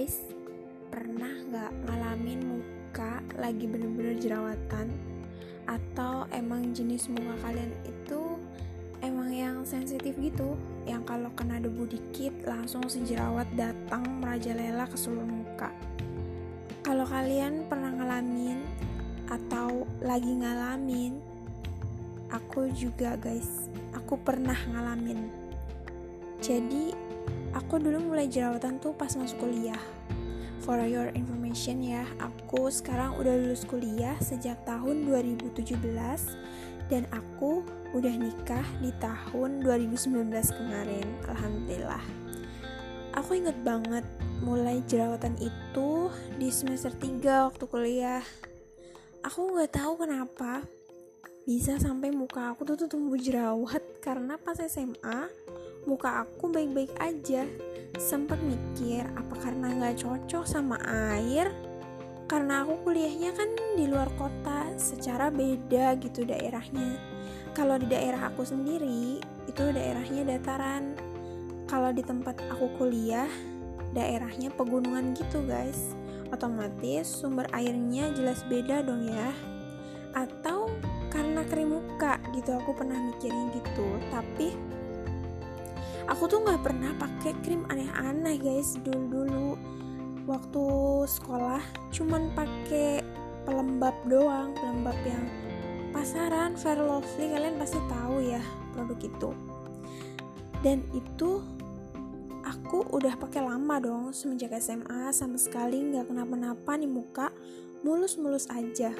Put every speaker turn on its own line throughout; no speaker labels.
guys, pernah nggak ngalamin muka lagi bener-bener jerawatan? Atau emang jenis muka kalian itu emang yang sensitif gitu? Yang kalau kena debu dikit langsung si jerawat datang merajalela ke seluruh muka. Kalau kalian pernah ngalamin atau lagi ngalamin, aku juga guys, aku pernah ngalamin. Jadi aku dulu mulai jerawatan tuh pas masuk kuliah. For your information ya, aku sekarang udah lulus kuliah sejak tahun 2017 dan aku udah nikah di tahun 2019 kemarin. Alhamdulillah. Aku inget banget mulai jerawatan itu di semester 3 waktu kuliah aku nggak tahu kenapa bisa sampai muka aku tuh, tuh tumbuh jerawat karena pas SMA muka aku baik-baik aja. Sempat mikir apa karena nggak cocok sama air? Karena aku kuliahnya kan di luar kota secara beda gitu daerahnya. Kalau di daerah aku sendiri itu daerahnya dataran. Kalau di tempat aku kuliah daerahnya pegunungan gitu guys. Otomatis sumber airnya jelas beda dong ya. Atau karena krim muka gitu aku pernah mikirin gitu. Tapi aku tuh nggak pernah pakai krim aneh-aneh guys dulu dulu waktu sekolah cuman pakai pelembab doang pelembab yang pasaran Fair Lovely. Kalian pasti tahu ya produk itu. Dan itu aku udah pakai lama dong semenjak SMA sama sekali nggak kenapa-napa nih muka. Mulus-mulus aja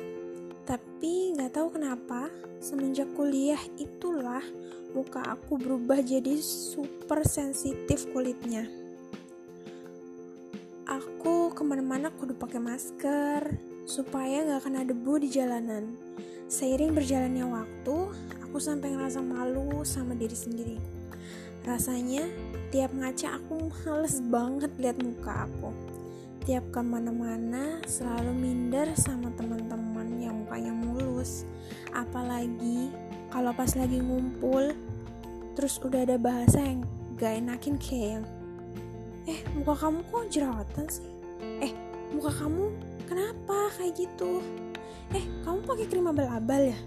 tapi nggak tahu kenapa semenjak kuliah itulah muka aku berubah jadi super sensitif kulitnya aku ke mana-mana kudu pakai masker supaya nggak kena debu di jalanan seiring berjalannya waktu aku sampai ngerasa malu sama diri sendiri rasanya Tiap ngaca aku males banget lihat muka aku. Tiap ke mana-mana selalu minder sama teman-teman. Apalagi kalau pas lagi ngumpul, terus udah ada bahasa yang gak enakin kayak yang Eh, muka kamu kok jerawatan sih? Eh, muka kamu kenapa kayak gitu? Eh, kamu pakai krim abal-abal ya?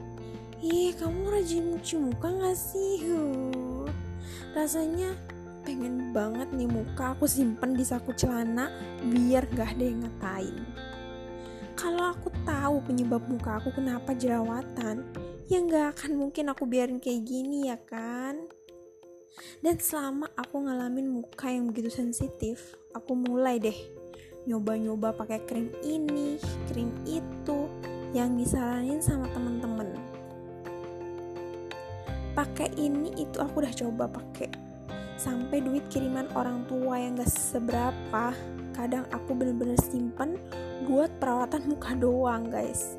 Ih, kamu rajin cuci muka gak sih? Huh. Rasanya pengen banget nih muka aku simpen di saku celana biar gak ada yang ngatain kalau aku tahu penyebab muka aku kenapa jerawatan ya gak akan mungkin aku biarin kayak gini ya kan? Dan selama aku ngalamin muka yang begitu sensitif aku mulai deh nyoba-nyoba pakai krim ini krim itu yang disaranin sama temen-temen. Pakai ini itu aku udah coba pakai. Sampai duit kiriman orang tua yang gak seberapa kadang aku bener-bener simpen buat perawatan muka doang guys.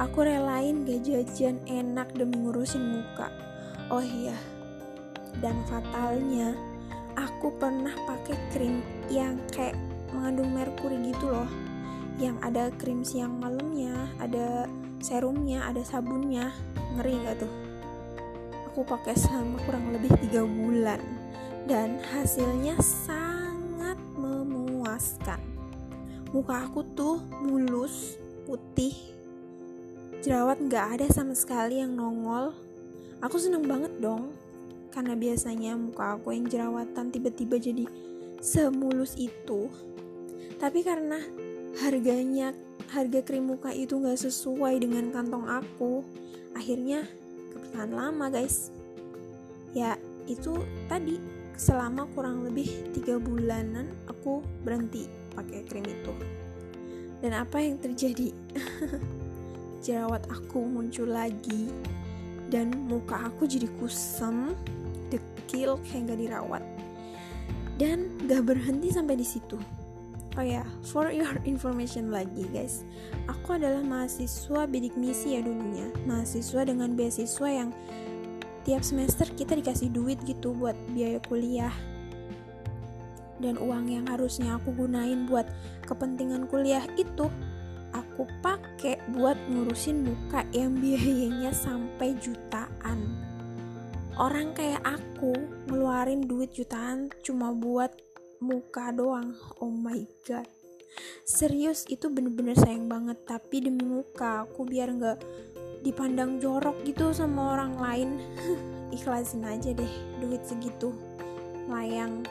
Aku relain gak jajan enak demi ngurusin muka. Oh iya dan fatalnya aku pernah pakai krim yang kayak mengandung merkuri gitu loh. Yang ada krim siang malamnya ada serumnya ada sabunnya. Ngeri gak tuh? Aku pakai selama kurang lebih tiga bulan dan hasilnya sangat Muka aku tuh mulus, putih, jerawat nggak ada sama sekali yang nongol. Aku seneng banget dong, karena biasanya muka aku yang jerawatan tiba-tiba jadi semulus itu. Tapi karena harganya harga krim muka itu nggak sesuai dengan kantong aku, akhirnya kebertahan lama guys. Ya itu tadi selama kurang lebih tiga bulanan aku berhenti pakai krim itu. Dan apa yang terjadi? Jerawat aku muncul lagi dan muka aku jadi kusam dekil kayak gak dirawat. Dan gak berhenti sampai di situ. Oh ya for your information lagi guys. Aku adalah mahasiswa bidik misi ya dulunya. Mahasiswa dengan beasiswa yang tiap semester kita dikasih duit gitu buat biaya kuliah dan uang yang harusnya aku gunain buat kepentingan kuliah itu aku pakai buat ngurusin muka yang biayanya sampai jutaan. Orang kayak aku ngeluarin duit jutaan cuma buat muka doang. Oh my god. Serius itu bener-bener sayang banget. Tapi demi muka aku biar nggak dipandang jorok gitu sama orang lain. Ikhlasin aja deh duit segitu. Layang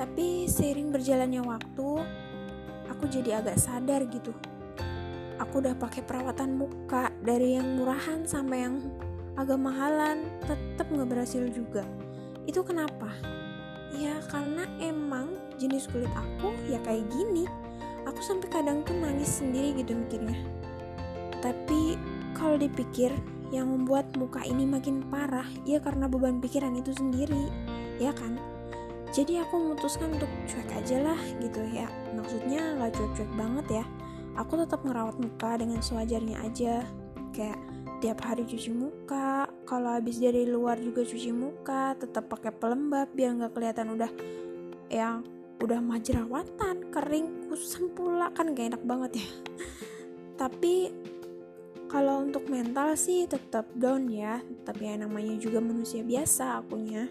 tapi seiring berjalannya waktu aku jadi agak sadar gitu. Aku udah pakai perawatan muka dari yang murahan sampai yang agak mahalan tetap nggak berhasil juga. Itu kenapa? Ya karena emang jenis kulit aku ya kayak gini. Aku sampai kadang tuh nangis sendiri gitu mikirnya. Tapi kalau dipikir yang membuat muka ini makin parah ya karena beban pikiran itu sendiri ya kan jadi aku memutuskan untuk cuek aja lah gitu ya. Maksudnya nggak cuek-cuek banget ya. Aku tetap ngerawat muka dengan sewajarnya aja. Kayak tiap hari cuci muka kalau habis dari luar juga cuci muka tetap pakai pelembab biar nggak kelihatan udah yang udah mah jerawatan kering kusam pula. Kan gak enak banget ya. Tapi kalau untuk mental sih tetap down ya. Tapi ya namanya juga manusia biasa akunya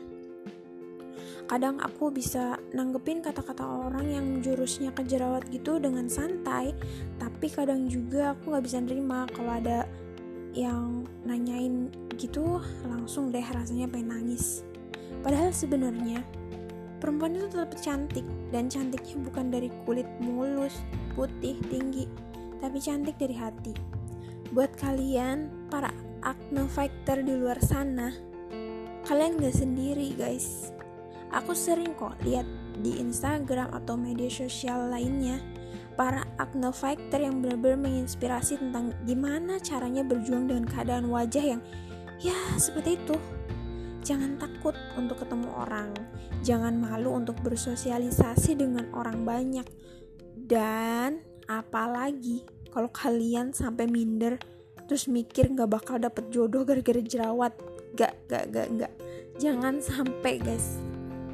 kadang aku bisa nanggepin kata-kata orang yang jurusnya ke jerawat gitu dengan santai tapi kadang juga aku nggak bisa nerima kalau ada yang nanyain gitu langsung deh rasanya pengen nangis. Padahal sebenarnya perempuan itu tetap cantik dan cantiknya bukan dari kulit mulus putih tinggi tapi cantik dari hati. Buat kalian para acne fighter di luar sana kalian gak sendiri guys aku sering kok lihat di Instagram atau media sosial lainnya para acne fighter yang benar-benar menginspirasi tentang gimana caranya berjuang dengan keadaan wajah yang ya seperti itu. Jangan takut untuk ketemu orang, jangan malu untuk bersosialisasi dengan orang banyak, dan apalagi kalau kalian sampai minder terus mikir nggak bakal dapet jodoh gara-gara jerawat, gak gak gak gak, jangan sampai guys,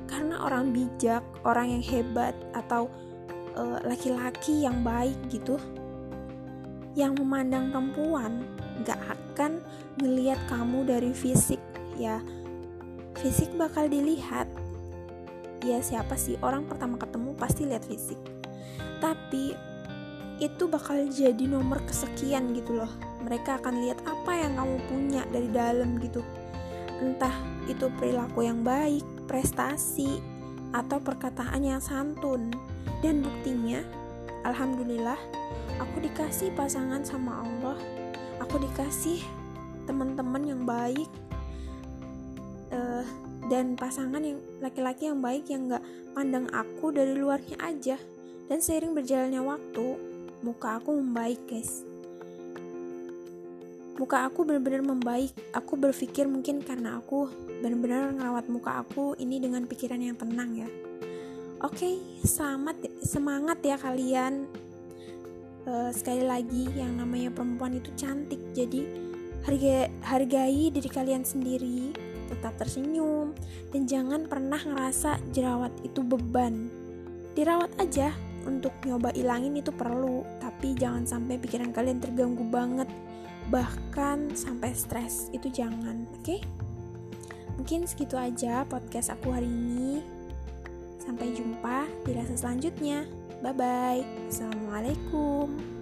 karena orang bijak, orang yang hebat atau Eh, laki-laki uh, yang baik gitu yang memandang perempuan gak akan ngelihat kamu dari fisik ya. Fisik bakal dilihat. Ya siapa sih? Orang pertama ketemu pasti lihat fisik. Tapi itu bakal jadi nomor kesekian gitu loh. Mereka akan lihat apa yang kamu punya dari dalam gitu. Entah itu perilaku yang baik prestasi atau perkataan yang santun dan buktinya, alhamdulillah, aku dikasih pasangan sama Allah. Aku dikasih teman-teman yang baik uh, dan pasangan yang laki-laki yang baik yang gak pandang aku dari luarnya aja. Dan seiring berjalannya waktu, muka aku membaik, guys. Muka aku benar-benar membaik. Aku berpikir mungkin karena aku benar-benar ngerawat muka aku ini dengan pikiran yang tenang ya. Oke, okay, selamat semangat ya kalian. Uh, sekali lagi yang namanya perempuan itu cantik. Jadi harga hargai diri kalian sendiri, tetap tersenyum dan jangan pernah ngerasa jerawat itu beban. Dirawat aja untuk nyoba ilangin itu perlu, tapi jangan sampai pikiran kalian terganggu banget bahkan sampai stres. Itu jangan, oke? Okay? Mungkin segitu aja podcast aku hari ini. Sampai jumpa di rasa selanjutnya. Bye bye. Assalamualaikum.